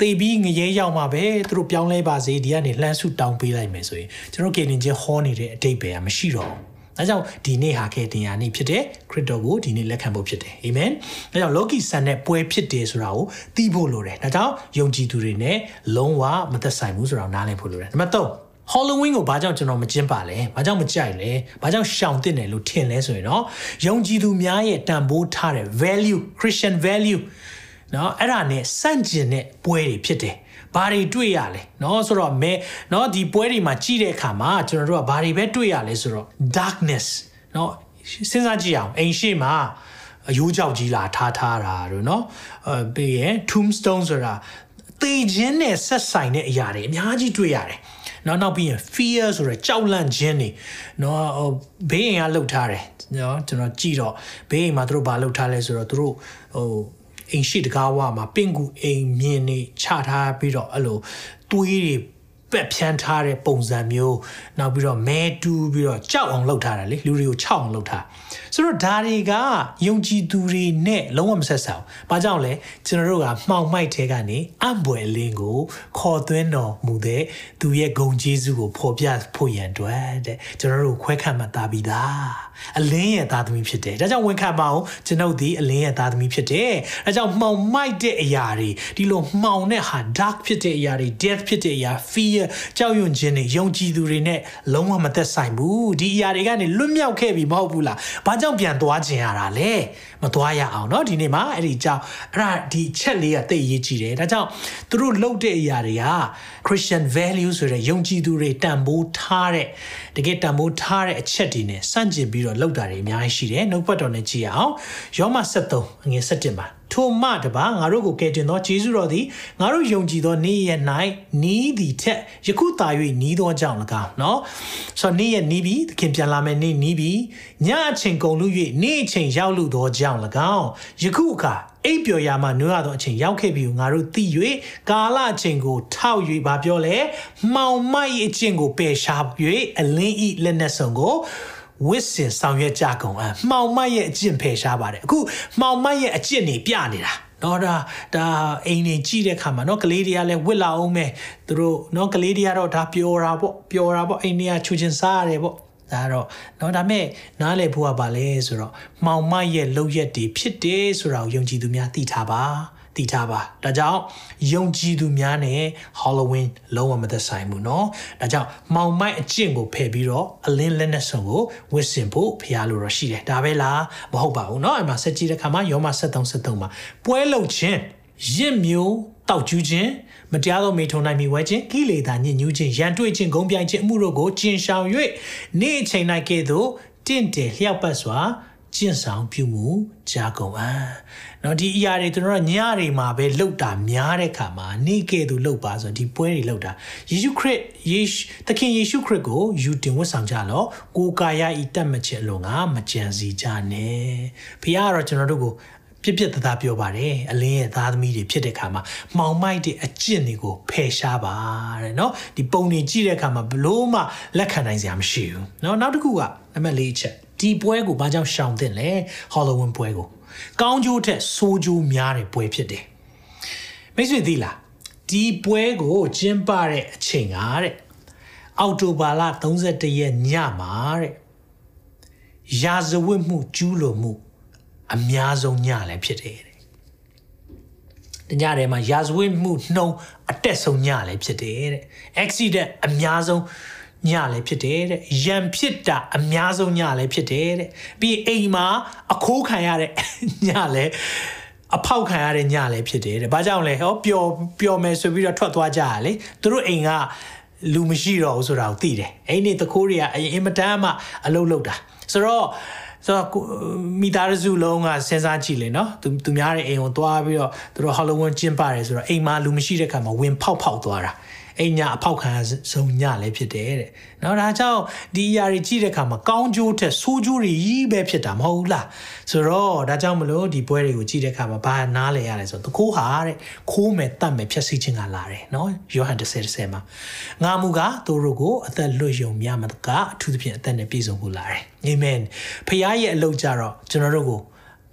တေးပြီးငရဲရောက်မှာပဲသူတို့ပြောင်းလဲပါစေဒီကနေလှမ်းစုတောင်းပေးလိုက်မယ်ဆိုရင်ကျွန်တော်ကေတင်ချင်းဟောနေတဲ့အတိတ်ပဲမရှိတော့ဘူး။ ဒါကြောင့်ဒီနေ့ဟာကေတင်ယာနေ့ဖြစ်တဲ့ခရစ်တော်ကိုဒီနေ့လက်ခံဖို့ဖြစ်တယ်။အာမင်။ဒါကြောင့်လောကီဆန်တဲ့ပွဲဖြစ်တယ်ဆိုတာကိုသိဖို့လိုတယ်။ဒါကြောင့်ယုံကြည်သူတွေနဲ့လုံးဝမသက်ဆိုင်ဘူးဆိုတာကိုနားလည်ဖို့လိုတယ်။နံပါတ်3 Halloween ကိုဘာကြောင့်ကျွန်တော်မကျင်းပါလဲ။ဘာကြောင့်မကြိုက်လဲ။ဘာကြောင့်ရှောင်တင်တယ်လို့ထင်လဲဆိုရင်တော့ယုံကြည်သူများရဲ့တန်ဖိုးထားတဲ့ value Christian value เนาะအဲ့ဒါနဲ့စန့်ကျင်တဲ့ပွဲတွေဖြစ်တယ်။ ဘာတွေတွေ့ရလဲเนาะဆိုတော့မဲเนาะဒီပွဲတွေမှာကြည့်တဲ့အခါမှာကျွန်တော်တို့ကဘာတွေပဲတွေ့ရလဲဆိုတော့ darkness เนาะစဉ်းစားကြည့်အောင်အိမ်ရှိမှာအယိုးကြောက်ကြီးလာထားထားတာတို့เนาะအဲပြီးရင် tombstone ဆိုတာသေခြင်းနဲ့ဆက်ဆိုင်တဲ့အရာတွေအများကြီးတွေ့ရတယ်နောက်နောက်ပြီးရင် fear ဆိုရယ်ကြောက်လန့်ခြင်းတွေနော်ဟိုဘေးအိမ်ကလှုပ်ထားတယ်နော်ကျွန်တော်ကြည့်တော့ဘေးအိမ်မှာသူတို့ဘာလှုပ်ထားလဲဆိုတော့သူတို့ဟို အိမ်ရှိတကားဝမှာပင့်ကူအိမ်မြင်နေချထားပြီးတော့အဲ့လိုသွေးတွေ ပပက်ဖြန်းထားတဲ့ပုံစံမျိုးနောက်ပြီးတော့မဲတူးပြီးတော့ကြောက်အောင်လုပ်ထားတာလေလူတွေကိုခြောက်အောင်လုပ်ထားဆိုတော့ဒါတွေကယုံကြည်သူတွေနဲ့လုံးဝမဆက်ဆံဘူး။ဘာကြောင့်လဲကျွန်တော်တို့ကမှောင်မိုက်ထဲကနေအံ့ပွယ်လင်းကိုခေါ်သွင်းတော်မူတဲ့သူရဲ့ဂုံကျေးဇူးကိုဖော်ပြဖို့ရန်အတွက်တဲ့ကျွန်တော်တို့ခွဲခန့်မှတာပြီးသားအလင်းရဲ့သားသမီးဖြစ်တယ်။ဒါကြောင့်ဝန်ခံပါအောင်ကျွန်ုပ်ဒီအလင်းရဲ့သားသမီးဖြစ်တယ်။ဒါကြောင့်မှောင်မိုက်တဲ့အရာတွေဒီလိုမှောင်တဲ့ဟာ dark ဖြစ်တဲ့အရာတွေ death ဖြစ်တဲ့အရာ fear ကြောက်ရွံ့ခြင်းတွေယုံကြည်သူတွေနဲ့လုံးဝမသက်ဆိုင်ဘူး။ဒီအရာတွေကနေလွတ်မြောက်ခဲ့ပြီမဟုတ်ဘူးလား။ဘာကြောင့်ပြန်သွားခြင်းရတာလဲ။ မသွားရအောင်เนาะဒီနေ့မှာအဲ့ဒီကြောင့်အဲ့ဒါဒီချက်လေးကသိရေးကြည့်တယ်။ဒါကြောင့်သူတို့လုပ်တဲ့အရာတွေက Christian value ဆိုတဲ့ယုံကြည်သူတွေတန်ဖိုးထားတဲ့တကယ်တန်ဖိုးထားတဲ့အချက်တွေနဲ့စန့်ကျင်ပြီးတော့လောက်တာတွေအများကြီးရှိတယ်နှုတ်ပတ်တော်နဲ့ကြည့်အောင်ယောမ73ငွေ7မှာထိုမှတပါငါတို့ကိုကယ်တင်သောဂျေဇုတော်သည်ငါတို့ယုံကြည်သောနေ့ရက်၌နီးသည်ထက်ယခုသာ၍နီးသောကြောင့်၎င်းเนาะဆိုတော့နေ့ရက်နီးပြီသခင်ပြန်လာမယ်နေ့နီးပြီညအချိန်ကုန်လို့၍နေ့အချိန်ရောက်လို့သောကြောင့်၎ ့်အောင်၎င်းယခုအခါအိပ်ပျော်ရာမှနွေးရသောအချိန်ရောက်ခဲ့ပြီကိုငါတို့သိ၍ကာလအချိန်ကိုထောက်၍ဘာပြောလဲမှောင်မိုက်အချင်းကိုပယ်ရှား၍အလင်းဤလက်နက်စုံကိုဝစ်စင်ဆောင်ရွက်ကြကုန်အမှောင်မိုက်ရဲ့အကျင့်ဖယ်ရှားပါတယ်အခုမှောင်မိုက်ရဲ့အကျင့်နေပြနေတာနော်ဒါဒါအိမ်နေကြည့်တဲ့ခါမှာနော်ကလေးတွေကလည်းဝစ်လာအောင်ပဲသူတို့နော်ကလေးတွေကတော့ဒါပျော်တာပေါ့ပျော်တာပေါ့အိမ်တွေကချူချင်စားရတယ်ပေါ့ ဒါတော့เนาะဒါမဲ့နားလေဖို့ကပါလဲဆိုတော့မှောင်မိုက်ရဲ့လောက်ရက်တွေဖြစ်တယ်ဆိုတာကိုယုံကြည်သူများသိထားပါတည်ထားပါဒါကြောင့်ယုံကြည်သူများနဲ့ Halloween လုံးဝမသက်ဆိုင်ဘူးเนาะဒါကြောင့်မောင်မိုက်အကျင့်ကိုဖယ်ပြီးတော့အလင်းလက်နဲ့ဆုံကိုဝစ်စင်ဖို့ဖျားလို့တော့ရှိတယ်ဒါပဲလားမဟုတ်ပါဘူးเนาะအဲ့မှာဆက်ကြည့်တဲ့ခါမှာယောမ73 73မှာပွဲလုံခြင်းရစ်မျိုးတောက်ကျူးခြင်း မတရားသောမိထုံနိုင်မိဝဲခြင်းကိလေသာညစ်ညူးခြင်းရန်တွေ့ခြင်းဂုံပြိုင်ခြင်းအမှုတို့ကိုကျင်ရှောင်၍နေ့အချိန်၌ကဲ့သို့တင့်တယ်လျှောက်ပတ်စွာကျင့်ဆောင်ပြုမှုကြာကုန်အံ့เนาะဒီအရာတွေကျွန်တော်တို့ညတွေမှာပဲလှုပ်တာများတဲ့ခါမှာနေ့ကဲ့သို့လှုပ်ပါဆိုဒီပွဲတွေလှုပ်တာယေရှုခရစ်ယေရှုသခင်ယေရှုခရစ်ကိုယူတင်ဝတ်ဆောင်ကြလောကိုကာယဤတတ်မချင်လို့ငါမကြံစီကြနဲ့ဖခင်ကတော့ကျွန်တော်တို့ကို ပြစ်ပြစ်သားသားပြောပါတယ်အလင်းရဲ့သားသမီးတွေဖြစ်တဲ့ခါမှာမှောင်မိုက်တဲ့အကျင့်တွေကိုဖယ်ရှားပါတဲ့เนาะဒီပုံတွေကြည့်တဲ့ခါမှာဘလို့မှလက်ခံနိုင်စရာမရှိဘူးเนาะနောက်တစ်ခုကနံပါတ်၄ချက်ဒီပွဲကိုဘာကြောင့်ရှောင်သင့်လဲ Halloween ပွဲကိုကောင်းကျိုးထက်ဆိုးကျိုးများတဲ့ပွဲဖြစ်တယ်မိတ်ဆွေသိလားဒီပွဲကိုကျင်းပတဲ့အချိန်ကတဲ့အောက်တိုဘာလ31ရက်ညမှာတဲ့ရာဇဝတ်မှုကျူးလွန်မှု အများဆုံးညလည်းဖြစ်တယ်တဲ့။တညထဲမှာရာဇဝတ်မှုနှုံအတက်ဆုံးညလည်းဖြစ်တယ်တဲ့။ accident အများဆုံးညလည်းဖြစ်တယ်တဲ့။ရံဖြစ်တာအများဆုံးညလည်းဖြစ်တယ်တဲ့။ပြီးအိမ်မှာအခိုးခံရတဲ့ညလည်းအဖောက်ခံရတဲ့ညလည်းဖြစ်တယ်တဲ့။ဘာကြောင့်လဲဟောပျော်ပျော်မယ်ဆိုပြီးတော့ထွက်သွားကြရလေ။သူတို့အိမ်ကလူမရှိတော့ဘူးဆိုတာကိုသိတယ်။အဲ့ဒီတခိုးတွေကအရင်အင်မတန်မှအလုပ်လုပ်တာ။ဆိုတော့ ဆိုတော့မိသားစုလုံးကစဉ်းစားကြည့်လေနော်သူသူများတဲ့အိမ်ကိုသွားပြီးတော့သူတို့ Halloween ကျင်းပတယ်ဆိုတော့အိမ်မှာလူမရှိတဲ့ခါမှာဝင်ဖောက်ဖောက်သွားတာ အိမ်ညအဖောက်ခံဆုံးညလည်းဖြစ်တယ်တဲ့။နော်ဒါကြောင့်ဒီအရာတွေကြည့်တဲ့အခါမှာကောင်းကျိုးထက်ဆိုးကျိုးတွေကြီးပဲဖြစ်တာမဟုတ်လား။ဆိုတော့ဒါကြောင့်မလို့ဒီပွဲတွေကိုကြည့်တဲ့အခါမှာဘာနားလဲရလဲဆိုတော့တခိုးဟာတဲ့ခိုးမယ်တတ်မယ်ဖြတ်စီခြင်းကလာတယ်နော်။ယောဟန်10 10မှာငါမူကသူတို့ကိုအသက်လွတ်ယုံများမှာကအထူးသဖြင့်အသက်နဲ့ပြည့်စုံဖို့လာတယ်။အာမင်။ဖခင်ရဲ့အလုပ်ကြတော့ကျွန်တော်တို့ကို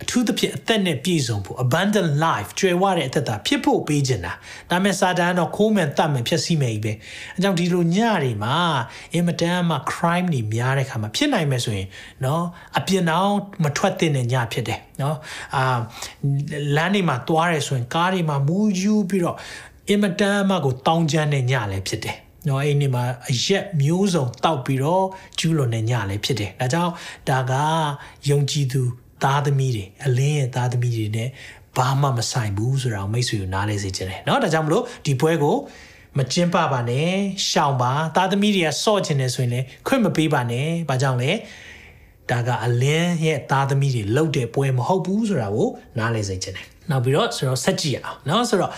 အထူးသဖြင့်အသက်နဲ့ပြည့်စုံဖို့ abundant life ကျွယ်ဝတဲ့အသက်တာဖြစ်ဖို့ပေးခြင်းတာဒါမဲ့စာတန်တော့ခိုးမယ်တတ်မယ်ဖြစ်စီမယ်ကြီးပဲအဲကြောင့်ဒီလိုညတွေမှာအင်မတန်မှ crime တွေများတဲ့ခါမှာဖြစ်နိုင်မယ်ဆိုရင်เนาะအပြစ်အောင်မထွက်သင့်တဲ့ညဖြစ်တယ်เนาะအာလမ်းတွေမှာသွားရဲဆိုရင်ကားတွေမှာမူးယူပြီးတော့အင်မတန်မှကိုတောင်းကျမ်းတဲ့ညလည်းဖြစ်တယ်နော်အဲ့ဒီမှာအရက်မျိုးစုံတောက်ပြီးတော့ကျူးလွန်တဲ့ညလည်းဖြစ်တယ်ဒါကြောင့်ဒါကယုံကြည်သူ သားသမီးတွေအလင်းရဲ့သားသမီးတွေနဲ့ဘာမှမဆိုင်ဘူးဆိုတာကိုမိတ်ဆွေကိုနားလဲစေချင်တယ်เนาะဒါကြောင့်မလို့ဒီပွဲကိုမကျင်းပပါနဲ့ရှောင်ပါသားသမီးတွေကစော့ချင်တယ်ဆိုရင်လည်းခွင့်မပေးပါနဲ့ဘာကြောင့်လဲဒါကအလင်းရဲ့သားသမီးတွေလှုပ်တဲ့ပွဲမဟုတ်ဘူးဆိုတာကိုနားလဲစေချင်တယ်နောက်ပြီးတော့ဆိုတော့ဆက်ကြည့်ရအောင်เนาะဆိုတော့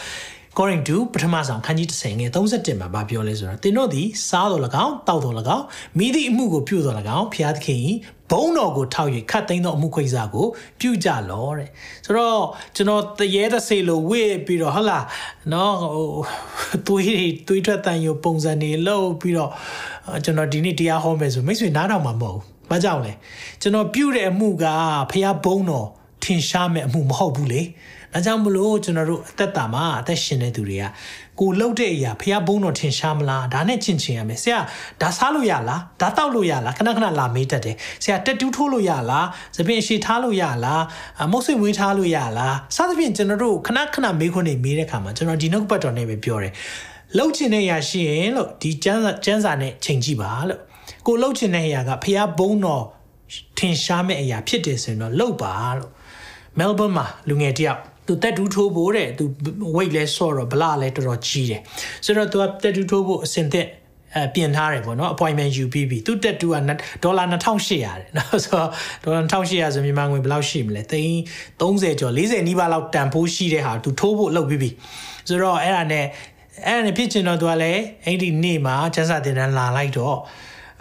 according to ပထမဆောင်ခန်းကြီး30ငယ်31မှာဗာပြောလဲဆိုတော့သင်တို့သည်စားတော်၎င်းတောက်တော်၎င်းမိသည့်အမှုကိုပြုတော်၎င်းဖျားသခင်၏ဘုံတော်ကိုထောက်၍ခတ်သိမ်းသောအမှုခွေစားကိုပြုကြလောတဲ့ဆိုတော့ကျွန်တော်တရေတစေလို့ဝေ့ပြီးတော့ဟုတ်လားနော်ဟိုသွေးတွေသွေးထွက်တန်ရုံပုံစံတွေလောက်ပြီးတော့ကျွန်တော်ဒီနေ့တရားဟောမယ်ဆိုမိတ်ဆွေနားထောင်မှာမဟုတ်ဘူး။ဘာကြောင့်လဲကျွန်တော်ပြုတဲ့အမှုကဖျားဘုံတော်ထင်ရှားမဲ့အမှုမဟုတ်ဘူးလေ။ ဒါကြောင့်မလို့ကျွန်တော်တို့အသက်တာမှာအသက်ရှင်တဲ့သူတွေကကိုလှုပ်တဲ့အရာဖះဘုံတော်ထင်ရှားမလားဒါနဲ့ချင်ချင်ရမယ်ဆရာဒါစားလို့ရလားဒါတောက်လို့ရလားခဏခဏလာမေးတတ်တယ်ဆရာတက်တူးထိုးလို့ရလားသပင်ရှည်ထားလို့ရလားမုတ်ဆွေမွေးထားလို့ရလားစသဖြင့်ကျွန်တော်တို့ခဏခဏမေးခွန်းတွေမေးတဲ့အခါမှာကျွန်တော်ဒီနှုတ်ပတ်တော်နဲ့ပဲပြောတယ်လှုပ်ချင်တဲ့အရာရှိရင်လို့ဒီကျန်းစာကျန်းစာနဲ့ချိန်ကြည့်ပါလို့ကိုလှုပ်ချင်တဲ့အရာကဖះဘုံတော်ထင်ရှားမဲ့အရာဖြစ်တယ်ဆိုရင်တော့လှုပ်ပါလို့ Melbourne မှာလူငယ်တယောက် သူတက်တူးထိုးဖို့တဲ့သူ weight လဲဆော့တော့ဗလာလဲတော်တော်ကြီးတယ်ဆိုတော့သူကတက်တူးထိုးဖို့အစင်သက်အဲပြင်ထားတယ်ပေါ့နော် appointment ယူပြီးပြီသူတက်တူကဒေါ်လာ2800တဲ့နော်ဆိုတော့ဒေါ်လာ2800ဆိုမြန်မာငွေဘယ်လောက်ရှိမလဲသိန်း30ကျော်40နီးပါးလောက်တန်ဖိုးရှိတဲ့ဟာသူထိုးဖို့လုပ်ပြီးပြီဆိုတော့အဲ့ဒါနဲ့အဲ့ဒါနဲ့ဖြစ်ချင်တော့သူကလည်းအဲ့ဒီနေ့မှာကျန်းစာတင်တန်းလာလိုက်တော့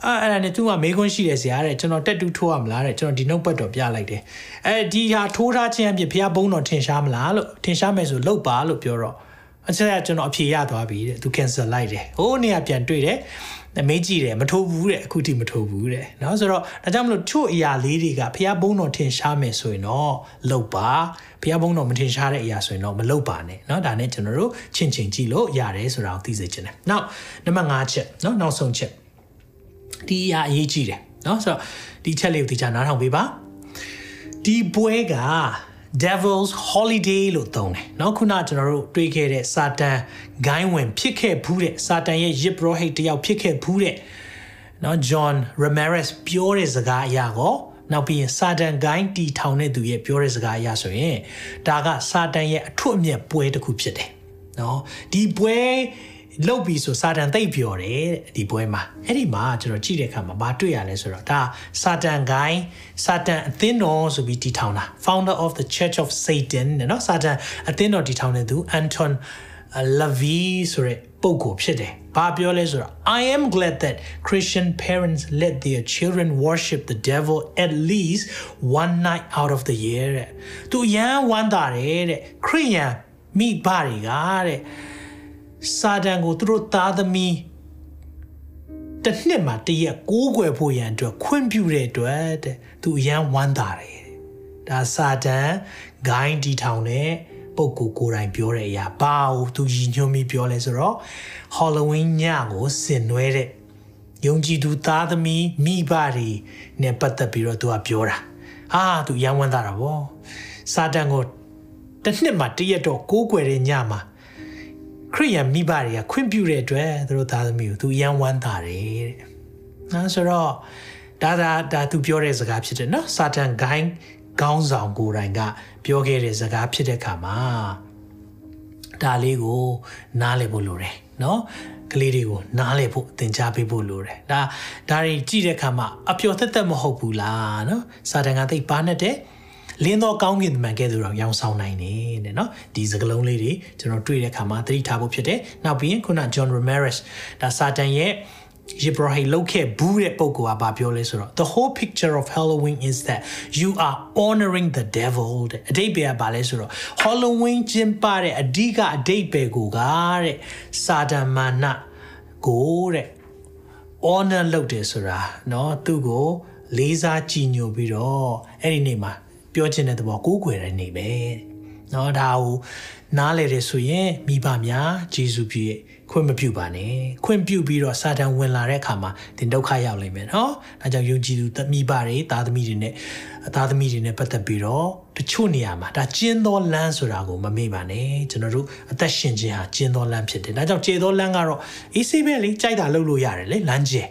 အဲ့အဲ့ဒါနဲ့သူကမေးခွန်းရှိတယ်ဆရာတဲ့ကျွန်တော်တက်တူးထိုးရမလားတဲ့ကျွန်တော်ဒီနှုတ်ပတ်တော်ပြလိုက်တယ်အဲဒီဟာထိုးထားခြင်းအဖြစ်ဘုရားဘုန်းတော်ထင်ရှားမလားလို့ထင်ရှားမယ်ဆိုလုတ်ပါလို့ပြောတော့အချက်အကျွန်တော်အဖြေရသွားပြီတဲ့သူ cancel လိုက်တယ်ဟိုးနေရာပြန်တွေ့တယ်မေးကြည့်တယ်မထိုးဘူးတဲ့အခုထိမထိုးဘူးတဲ့เนาะဆိုတော့ဒါကြောင့်မလို့ချို့အရာလေးတွေကဘုရားဘုန်းတော်ထင်ရှားမယ်ဆိုရင်တော့လုတ်ပါဘုရားဘုန်းတော်မထင်ရှားတဲ့အရာဆိုရင်တော့မလုတ်ပါနဲ့เนาะဒါနဲ့ကျွန်တော်တို့ချင့်ချင်းကြည့်လို့ရတယ်ဆိုတာကိုသိစေချင်တယ်နောက်နံပါတ်5ချက်เนาะနောက်ဆုံးချက် ဒီအရာအရေးကြီးတယ်เนาะဆိုတော့ဒီချက်လေးကိုသိချာနားထောင်ပေးပါဒီပွဲက Devil's Holiday လို့သုံးတယ်เนาะခုနကျွန်တော်တို့တွေးခဲ့တဲ့စာတန်ဂိုင်းဝင်ဖြစ်ခဲ့ဘူးတဲ့စာတန်ရဲ့ယစ်ဘရဟိတ်တယောက်ဖြစ်ခဲ့ဘူးတဲ့เนาะ John Ramirez ပြောတဲ့စကားအရာကိုနောက်ပြီးရင်စာတန်ဂိုင်းတီထောင်တဲ့သူရဲ့ပြောတဲ့စကားအရာဆိုရင်ဒါကစာတန်ရဲ့အထွတ်အမြတ်ပွဲတစ်ခုဖြစ်တယ်เนาะဒီပွဲ လုတ်ပြီဆိုစာတန်သိပ်ပြောတယ်ဒီပွဲမှာအဲ့ဒီမှာကျွန်တော်ကြည့်တဲ့အခါမှာမတွေ့ရလဲဆိုတော့ဒါစာတန်ဂိုင်းစာတန်အသင်းတော်ဆိုပြီးတည်ထောင်တာ founder of the church of satan နော်စာတန်အသင်းတော်တည်ထောင်တဲ့သူ Anton Lavey ဆိုတဲ့ပုဂ္ဂိုလ်ဖြစ်တယ်။ဘာပြောလဲဆိုတော့ I am glad that Christian parents let their children worship the devil at least one night out of the year တဲ့။သူရန်ဝမ်းသာတယ်တဲ့။ခရိယန်မိဘတွေကတဲ့။ စာတန်ကိုသူတို့သားသမီးတစ်နှစ်မှာတရက်ကိုးကွယ်ဖို့ရန်အတွက်ခွင့်ပြုတဲ့အတွက်တဲ့သူအရန်ဝမ်းသာတယ်ဒါစာတန်ဂိုင်းတီထောင်တဲ့ပုဂ္ဂိုလ်ကိုယ်တိုင်ပြောတဲ့အရာဘာကိုသူရည်ညွှန်းပြီးပြောလဲဆိုတော့ Halloween ညကိုဆင်နွှဲတဲ့ယုံကြည်သူသားသမီးမိဘတွေနဲ့ပတ်သက်ပြီးတော့သူကပြောတာဟာသူရန်ဝမ်းသာတာဗောစာတန်ကိုတစ်နှစ်မှာတရက်တော့ကိုးကွယ်တဲ့ညမှာ ခရိယန်မိဘတွေကခွင့်ပြုတဲ့အတွက်သူတို့သားသမီးကိုသူရန်ဝမ်းသာတယ်တဲ့။နော်ဆိုတော့ဒါဒါဒါသူပြောတဲ့စကားဖြစ်တယ်နော်စာတန်ဂိုင်းခေါင်းဆောင်ကိုယ်တိုင်က ပြောခဲ့တဲ့စကားဖြစ်တဲ့ခါမှာဒါလေးကိုနားလည်ဖို့လိုတယ်နော်ကလေးတွေကိုနားလည်ဖို့သင်ကြားပေးဖို့လိုတယ်ဒါဒါတွေကြည့်တဲ့အခါမှာအပျော်သက်သက်မဟုတ်ဘူးလားနော်စာတန်ကသိပါနဲ့တဲ့ လင်းသောကောင်းကင်တမန်ကဲ့သို့တော့ရောင်ဆောင်နိုင်တယ်တဲ့နော်ဒီစကလုံးလေးတွေကျွန်တော်တွေ့တဲ့အခါမှာသတိထားဖို့ဖြစ်တယ်နောက်ပြီးရင်ခုန John Ramirez ဒါစာတန်ရဲ့ Ibrahim လောက်ခဲ့ဘူးတဲ့ပုံကဘာပြောလဲဆိုတော့ the whole picture of Halloween is that you are honoring the devil တဲ့အတိတ်ပဲဘာလဲဆိုတော့ Halloween ကျင်းပတဲ့အဓိကအတိတ်ပဲကိုကတဲ့စာတန်မာနကိုတဲ့ honor လုပ်တယ်ဆိုတာเนาะသူ့ကိုလေးစားကြည်ညိုပြီးတော့အဲ့ဒီနေ့မှာ ပြောချင်တဲ့သဘောကိုးကွယ်တဲ့နေပဲเนาะဒါကိုနားလေတယ်ဆိုရင်မိဘများဂျေဇုပြုရဲ့ခွင့်မပြုပါနဲ့ခွင့်ပြုပြီးတော့စာတန်ဝင်လာတဲ့အခါမှာသင်ဒုက္ခရောက်လိမ့်မယ်เนาะဒါကြောင့်ယုံကြည်သူမိဘတွေသားသမီးတွေနဲ့သားသမီးတွေနဲ့ပတ်သက်ပြီးတော့တချို့နေရာမှာဒါကျင်းသောလမ်းဆိုတာကိုမမေ့ပါနဲ့ကျွန်တော်တို့အသက်ရှင်ခြင်းဟာကျင်းသောလမ်းဖြစ်တယ်ဒါကြောင့်ကျေသောလမ်းကတော့အေးဆေးပဲလေကြိုက်တာလုပ်လို့ရတယ်လေလမ်းကျဲ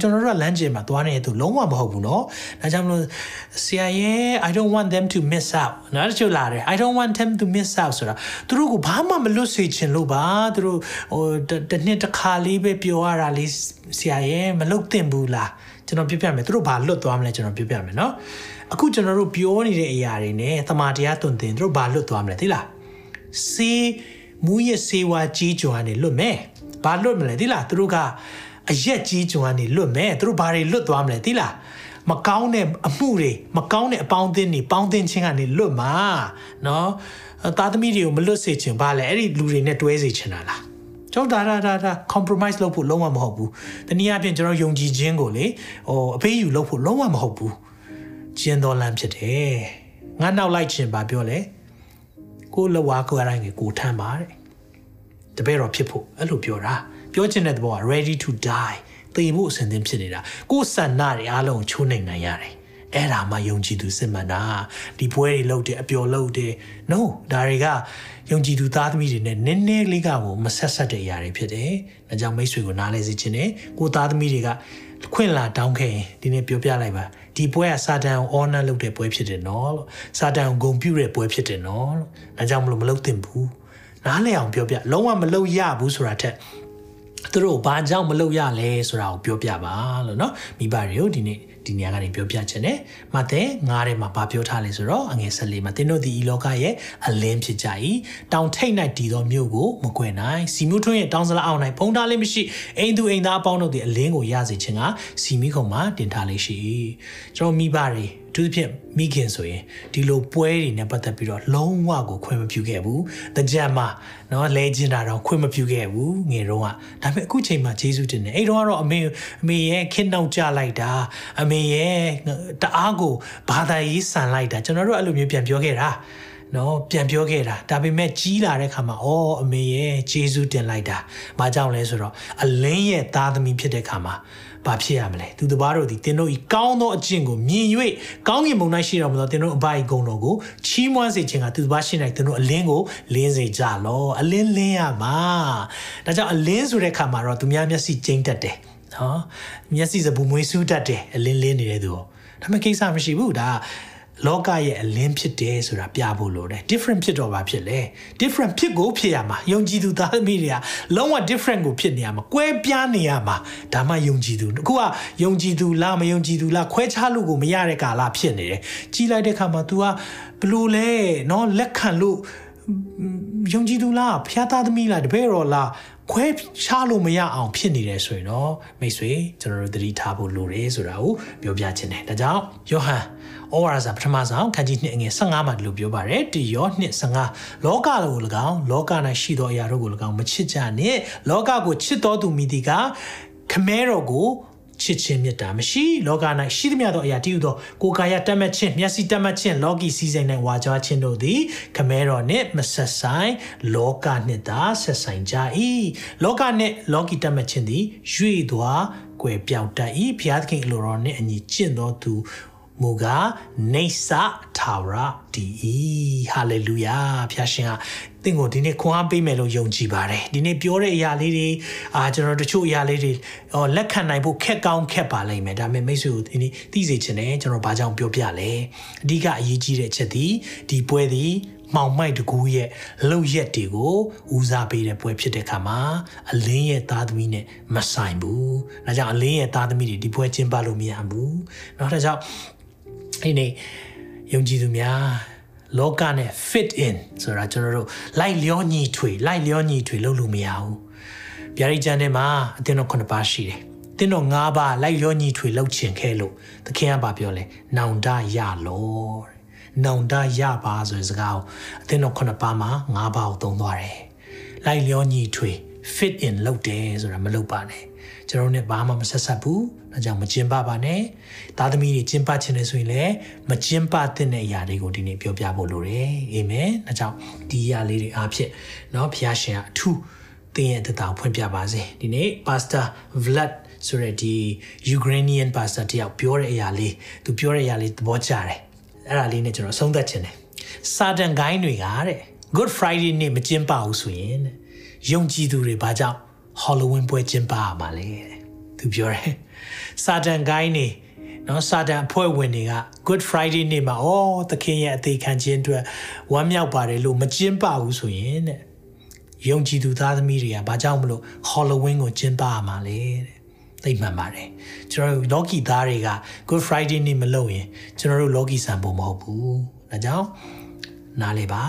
ကျွန်တော်တို့ကလမ်းကျင်မှာသွားနေတဲ့သူလုံးဝမဟုတ်ဘူးเนาะဒါကြောင့်မလို့ဆရာရဲ့ I don't want them to miss out နော်တချို့လာတယ် I don't want them to miss out ဆိုတာသူတို့ကဘာမှမလွတ်စေချင်လို့ပါသူတို့ဟိုတစ်နှစ်တစ်ခါလေးပဲပြောရတာလေးဆရာရဲ့မလုပ်သင့်ဘူးလားကျွန်တော်ပြပြမယ်သူတို့ဘာလွတ်သွားမလဲကျွန်တော်ပြပြမယ်เนาะအခုကျွန်တော်တို့ပြောနေတဲ့အရာတွေနဲ့သမာတရားတွင်တင်သူတို့ဘာလွတ်သွားမလဲသိလားစေး မူရစေဝါကြီးကြွားနေလွတ်မယ်။ဘာလွတ်မလဲသိလားသူတို့က အရက်ကြီးကြွားနေလွတ်မယ်သူတို့ဘာတွေလွတ်သွားမလဲသိလားမကောင်းတဲ့အမှုတွေမကောင်းတဲ့အပေါင်းအသင်းတွေပေါင်းသင်းခြင်းကနေလွတ်မှာနော်သားသမီးတွေကိုမလွတ်စေချင်ပါလေအဲ့ဒီလူတွေနဲ့တွဲစေချင်တာလားကျွန်တော်ဒါဒါဒါ compromise လုပ်ဖို့လုံးဝမဟုတ်ဘူးတနည်းအားဖြင့်ကျွန်တော်ယုံကြည်ခြင်းကိုလေဟိုအဖေးယူလုပ်ဖို့လုံးဝမဟုတ်ဘူးကျင်းတော်လမ်းဖြစ်တယ်ငါနောက်လိုက်ခြင်းပါပြောလေကိုလဝါကိုအတိုင်းကိုထမ်းပါတဲ့တပည့်တော်ဖြစ်ဖို့အဲ့လိုပြောတာ ပြောချင်တဲ့သဘောက ready to die သေဖို့အစဉ်သင်းဖြစ်နေတာကိုယ်ဆန္ဒတွေအားလုံးချိုးနိုင်နိုင်ရတယ်အဲ့ဒါမှယုံကြည်သူစစ်မှန်တာဒီပွဲတွေလုပ်တယ်အပျော်လုပ်တယ် no ဒါတွေကယုံကြည်သူသားသမီးတွေနဲ့နည်းနည်းလေးကကိုမဆက်ဆက်တဲ့အရာတွေဖြစ်တယ်။ဒါကြောင့်မိတ်ဆွေကိုနားလဲစေချင်တယ်။ကိုသားသမီးတွေကခွင့်လာတောင်းခဲ့ရင်ဒီနေ့ပြောပြလိုက်ပါဒီပွဲကစာတန်ကို honor လုပ်တဲ့ပွဲဖြစ်တယ်နော်လို့စာတန်ကိုဂုဏ်ပြုတဲ့ပွဲဖြစ်တယ်နော်လို့ဒါကြောင့်မလို့မလုပ်သင့်ဘူး။နားလဲအောင်ပြောပြလုံးဝမလုပ်ရဘူးဆိုတာထက် သူတို့ဘာကြောင့်မလုပ်ရလဲဆိုတာကိုပြောပြပါလို့เนาะမိဘတွေကိုဒီနေ့ဒီနေရာကနေပြောပြချင်တယ်။မသက်ငားထဲမှာဗာပြောထားလဲဆိုတော့အငယ်၁၄မှာသင်တို့ဒီဤလောကရဲ့အလင်းဖြစ်ကြ၏။တောင်ထိတ်၌တည်သောမြို့ကိုမကွယ်နိုင်။စီမျိုးထွန်းရဲ့တောင်စလာအောင်၌ဖုံးထားလေးမရှိ။အိမ်သူအိမ်သားအပေါင်းတို့သည်အလင်းကိုရစေခြင်းကစီမီခုံမှာတင်ထားလေးရှိ၏။ကျွန်တော်မိဘတွေ သူဖြင့်မိခင်ဆိုရင်ဒီလိုပွဲတွေနဲ့ပတ်သက်ပြီးတော့လုံးဝကိုခွင့်မပြုခဲ့ဘူး။တကြံမှာနော်လဲကျင်တာတော့ခွင့်မပြုခဲ့ဘူးငယ်တော့ကဒါပေမဲ့အခုချိန်မှာဂျေဇုတင်တယ်အဲ့တော့ကတော့အမေအမေရဲ့ခင်းနှောက်ကြလိုက်တာအမေရဲ့တအားကိုဘာသာရေးဆန်လိုက်တာကျွန်တော်တို့အဲ့လိုမျိုးပြန်ပြောခဲ့တာနော်ပြန်ပြောခဲ့တာဒါပေမဲ့ကြီးလာတဲ့ခါမှာအော်အမေရဲ့ဂျေဇုတင်လိုက်တာ။ဘာကြောင့်လဲဆိုတော့အလင်းရဲ့သားသမီးဖြစ်တဲ့ခါမှာ ဘာဖြစ်ရမလဲသူတပားတို့ဒီတင်တို့ဤကောင်းသောအကျင့်ကိုမြင်၍ကောင်းကင်ဘုံ၌ရှိတော်မူသောတင်တို့အဘိုက်ဂုံတော်ကိုချီးမွမ်းစေခြင်းကသူတပားရှိနိုင်တင်တို့အလင်းကိုလင်းစေကြလောအလင်းလင်းရမှာဒါကြောင့်အလင်းဆိုတဲ့ခါမှာတော့သူများမျက်စိကျိမ့်တတ်တယ်နော်မျက်စိစပူမွေးစူးတတ်တယ်အလင်းလင်းနေတဲ့သူဒါပေမဲ့ကိစ္စမရှိဘူးဒါ လောကရဲ့အလင်းဖြစ်တယ်ဆိုတာပြဖို့လိုတယ် different ဖြစ်တော့ပါဖြစ်လေ different ဖြစ်ကိုဖြစ်ရမှာယုံကြည်သူသားသမီးတွေကလုံးဝ different ကိုဖြစ်နေရမှာကွဲပြားနေရမှာဒါမှယုံကြည်သူအခုကယုံကြည်သူလားမယုံကြည်သူလားခွဲခြားလို့ကိုမရတဲ့ကာလဖြစ်နေတယ်ကြီးလိုက်တဲ့ခါမှာ तू ကဘလို့လဲเนาะလက်ခံလို့ယုံကြည်သူလားဖျားသားသမီးလားတပည့်တော်လား ခွဲခြားလို့မရအောင်ဖြစ်နေတယ်ဆိုရင်တော့မိတ်ဆွေကျွန်တော်တို့သတိထားဖို့လိုတယ်ဆိုတာကိုပြောပြချင်တယ်ဒါကြောင့်ယောဟန်ဩဝါဒစာပထမဆုံးခန်းကြီး2အငယ်15မှာဒီလိုပြောပါတယ်တယော2 15လောကကို၎င်းလောက၌ရှိသောအရာတို့ကို၎င်းမချစ်ကြနှင့်လောကကိုချစ်တော်သူမိသည်ကခမဲတော်ကို ချစ်ခြင်းမေတ္တာမရှိလောက၌ရှိသမျှသောအရာတည်ဟူသောကိုယ်ကာယတတ်မှတ်ခြင်းမျက်စိတတ်မှတ်ခြင်းလောကီစည်းစိမ်၌ဝါကြွားခြင်းတို့သည်ခမဲတော်နှင့်မဆက်ဆိုင်လောကနှင့်သာဆက်ဆိုင်ကြ၏လောကနှင့်လောကီတတ်မှတ်ခြင်းသည်ရွေ့သွားကွယ်ပြောင်းတတ်၏ဘုရားသခင်အလိုတော်နှင့်အညီကျင့်သောသူ မူကားနေဆာထာဝရဒီဟာလေလုယာဖျာရှင်ကသင်ကိုဒီနေ့ခွန်အားပေးမယ်လို့ယုံကြည်ပါတယ်ဒီနေ့ပြောတဲ့အရာလေးတွေအာကျွန်တော်တို့တချို့အရာလေးတွေဟောလက်ခံနိုင်ဖို့ခက်ကောင်းခက်ပါလိမ့်မယ်ဒါပေမဲ့မိတ်ဆွေကိုဒီနေ့သိစေချင်တယ်ကျွန်တော်ဘာကြောင့်ပြောပြလဲအဓိကအရေးကြီးတဲ့ချက်ဒီဒီပွဲဒီမောင်မိုက်တကူရဲ့လှုပ်ရက်တွေကိုဦးစားပေးတဲ့ပွဲဖြစ်တဲ့ခါမှာအလင်းရဲ့သားသမီးနဲ့မဆိုင်ဘူး။ဒါကြောင့်အလင်းရဲ့သားသမီးတွေဒီပွဲကျင်းပလို့မရဘူး။နောက်တစ်ကြောင့် ဒီနေ့ယုံကြည်သူများလောကနဲ့ fit in ဆိုတာကျွန်တော်တို့လိုက်လျောညီထွေလိုက်လျောညီထွေလုပ်လို့မရဘူးဗျာဒိတ်ကျမ်းထဲမှာအသင်တော်ခုနှစ်ပါးရှိတယ်သင်တော်၅ပါးလိုက်လျောညီထွေလုပ်ချင်ခဲ့လို့သခင်ကပါပြောလဲနောင်တရလောနောင်တရပါဆိုတဲ့စကားကိုအသင်တော်ခုနှစ်ပါးမှာ၅ပါးကိုသုံးသွားတယ်လိုက်လျောညီထွေ fit in လုပ်တယ်ဆိုတာမလုပ်ပါနဲ့ကျွန်တော်တို့ ਨੇ ဘာမှမဆက်ဆက်ဘူး ဒါကြောင့်မကျင်းပပါနဲ့သားသမီးတွေကျင်းပခြင်းလေဆိုရင်လည်းမကျင်းပတဲ့အရာတွေကိုဒီနေ့ပြောပြဖို့လိုတယ်အာမင်ဒါကြောင့်ဒီအရာလေးတွေအားဖြင့်เนาะဘုရားရှင်ကအထူးသင်ရဲ့တတာဖွင့်ပြပါစေဒီနေ့ Pastor Vlad ဆိုရဒီ Ukrainian pastor တယောက်ပြောတဲ့အရာလေးသူပြောတဲ့အရာလေးသဘောကျတယ်အဲ့ဒါလေးနဲ့ကျွန်တော်ဆုံးသက်ခြင်းတယ်စာတန်ဂိုင်းတွေကတဲ့ Good Friday နေ့မကျင်းပဘူးဆိုရင်ယုံကြည်သူတွေဘာကြောင့် Halloween ပွဲကျင်းပရမှာလဲ ့ သူပြောတယ်စာတန်ဂိုင်းနေနော်စာတန်အဖွဲ့ဝင်တွေက Good Friday နေ့မှာအော်သခင်ရဲ့အသေးခံခြင်းအတွက်ဝမ်းမြောက်ပါတယ်လို့မကျင်းပဘူးဆိုရင်တဲ့ယုံကြည်သူသားသမီးတွေကဘာကြောင့်မလို့ Halloween ကိုကျင်းပရမှာလဲတဲ့သိမှန်ပါတယ်ကျွန်တော်တို့ Loki သားတွေက Good Friday နေ့မလုပ်ရင်ကျွန်တော်တို့ Loki ဆန်ဖို့မဟုတ်ဘူးဒါကြောင့်နားလေပါ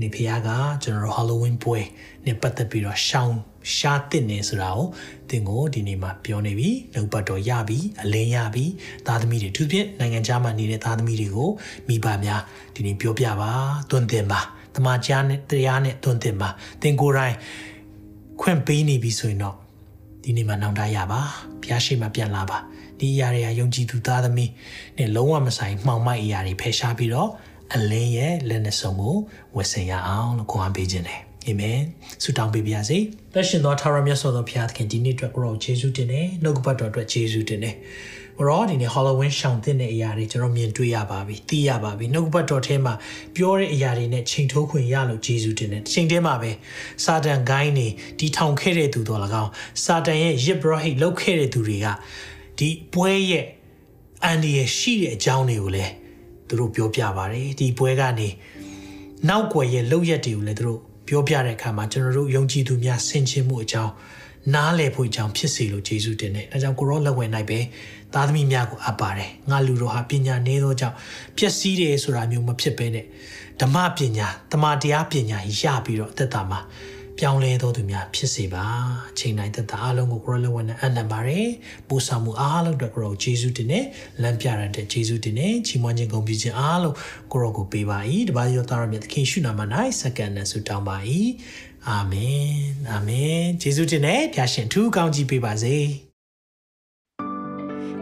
နေဖះကကျွန်တော်တို့ Halloween ပွဲနဲ့ပတ်သက်ပြီးတော့ရှောင်း ရှားတစ်နေဆိုတာကိုသင်ကိုဒီနေ့မှာပြောနေပြီနှုတ်ပတ်တော်ရပြီအလင်းရပြီသားသမီးတွေသူဖြင့်နိုင်ငံခြားမှာနေတဲ့သားသမီးတွေကိုမိဘများဒီနေ့ပြောပြပါတွင်တင်ပါတမန်ကျမ်းနဲ့တရားနဲ့တွင်တင်ပါသင်ကိုယ်တိုင်ခွင့်ပေးနေပြီဆိုရင်တော့ဒီနေ့မှာနောင်တရပါဘုရားရှိခိုးပြန်လာပါဒီအရာတွေကယုံကြည်သူသားသမီးနဲ့လုံးဝမဆိုင်မှောင်မိုက်အရာတွေဖယ်ရှားပြီးတော့အလင်းရဲ့လက်နဲ့ဆုံးကိုဝတ်ဆင်ရအောင်လို့ခေါ်ပေးခြင်းတယ် အာမင်ဆုတောင်းပေးပါရစေလက်ရှင်သောထာဝရမြတ်စွာသောဘုရားသခင်ဒီနေ့အတွက်ကိုရောယေရှုတင်တယ်နှုတ်ကပတ်တော်အတွက်ယေရှုတင်တယ်ကိုရောဒီနေ့ Halloween ရှောင်တဲ့အရာတွေကျွန်တော်မြင်တွေ့ရပါပြီသိရပါပြီနှုတ်ကပတ်တော်ထဲမှာပြောတဲ့အရာတွေနဲ့ချိန်ထိုးခွင့်ရလို့ယေရှုတင်တယ်ချိန်ထဲမှာပဲစာတန်ဂိုင်းနေဒီထောင်ခဲ့တဲ့သူတော်၎င်းစာတန်ရဲ့ရစ်ဘရဟိတ်လောက်ခဲ့တဲ့သူတွေကဒီပွဲရဲ့အန်ဒီရဲ့ရှိတဲ့အကြောင်းတွေကိုလည်းသူတို့ပြောပြပါတယ်ဒီပွဲကနေနောက်ွယ်ရဲ့လောက်ရက်တွေကိုလည်းသူတို့ ပြောပြတဲ့အခါမှာကျွန်တော်တို့ယုံကြည်သူများဆင်ခြင်မှုအကြောင်းနားလည်ဖို့အကြောင်းဖြစ်စေလို့ယေရှုတင်တယ်။ဒါကြောင့်ကိုရောလက်ဝဲနိုင်ပဲသားသမီးများကိုအပ်ပါတယ်။ငါလူတို့ဟာပညာနည်းသောကြောင့်ပျက်စီးတယ်ဆိုတာမျိုးမဖြစ်ဘဲနဲ့ဓမ္မပညာတမန်တရားပညာရပြီးတော့အသက်တာမှာ ပြောင်းလဲသောသူများဖြစ်စေပါအချိန်တိုင်းသက်သာအလုံးကိုကိုရလဝန်နဲ့အနံပါတယ်ပို့ဆောင်မှုအားလုံးအတွက်ကိုရောဂျေဇုတင်နဲ့လမ်းပြရတဲ့ဂျေဇုတင်နဲ့ချီးမွမ်းခြင်းဂုဏ်ပြုခြင်းအားလုံးကိုရောကိုပေးပါ၏တပါးရောသားရမြတ်သခင်ရှုနာမ၌စက္ကန့်နဲ့ဆုတောင်းပါ၏အာမင်အာမင်ဂျေဇုတင်နဲ့ဖျာရှင်ထူးကောင်းကြီးပေးပါစေ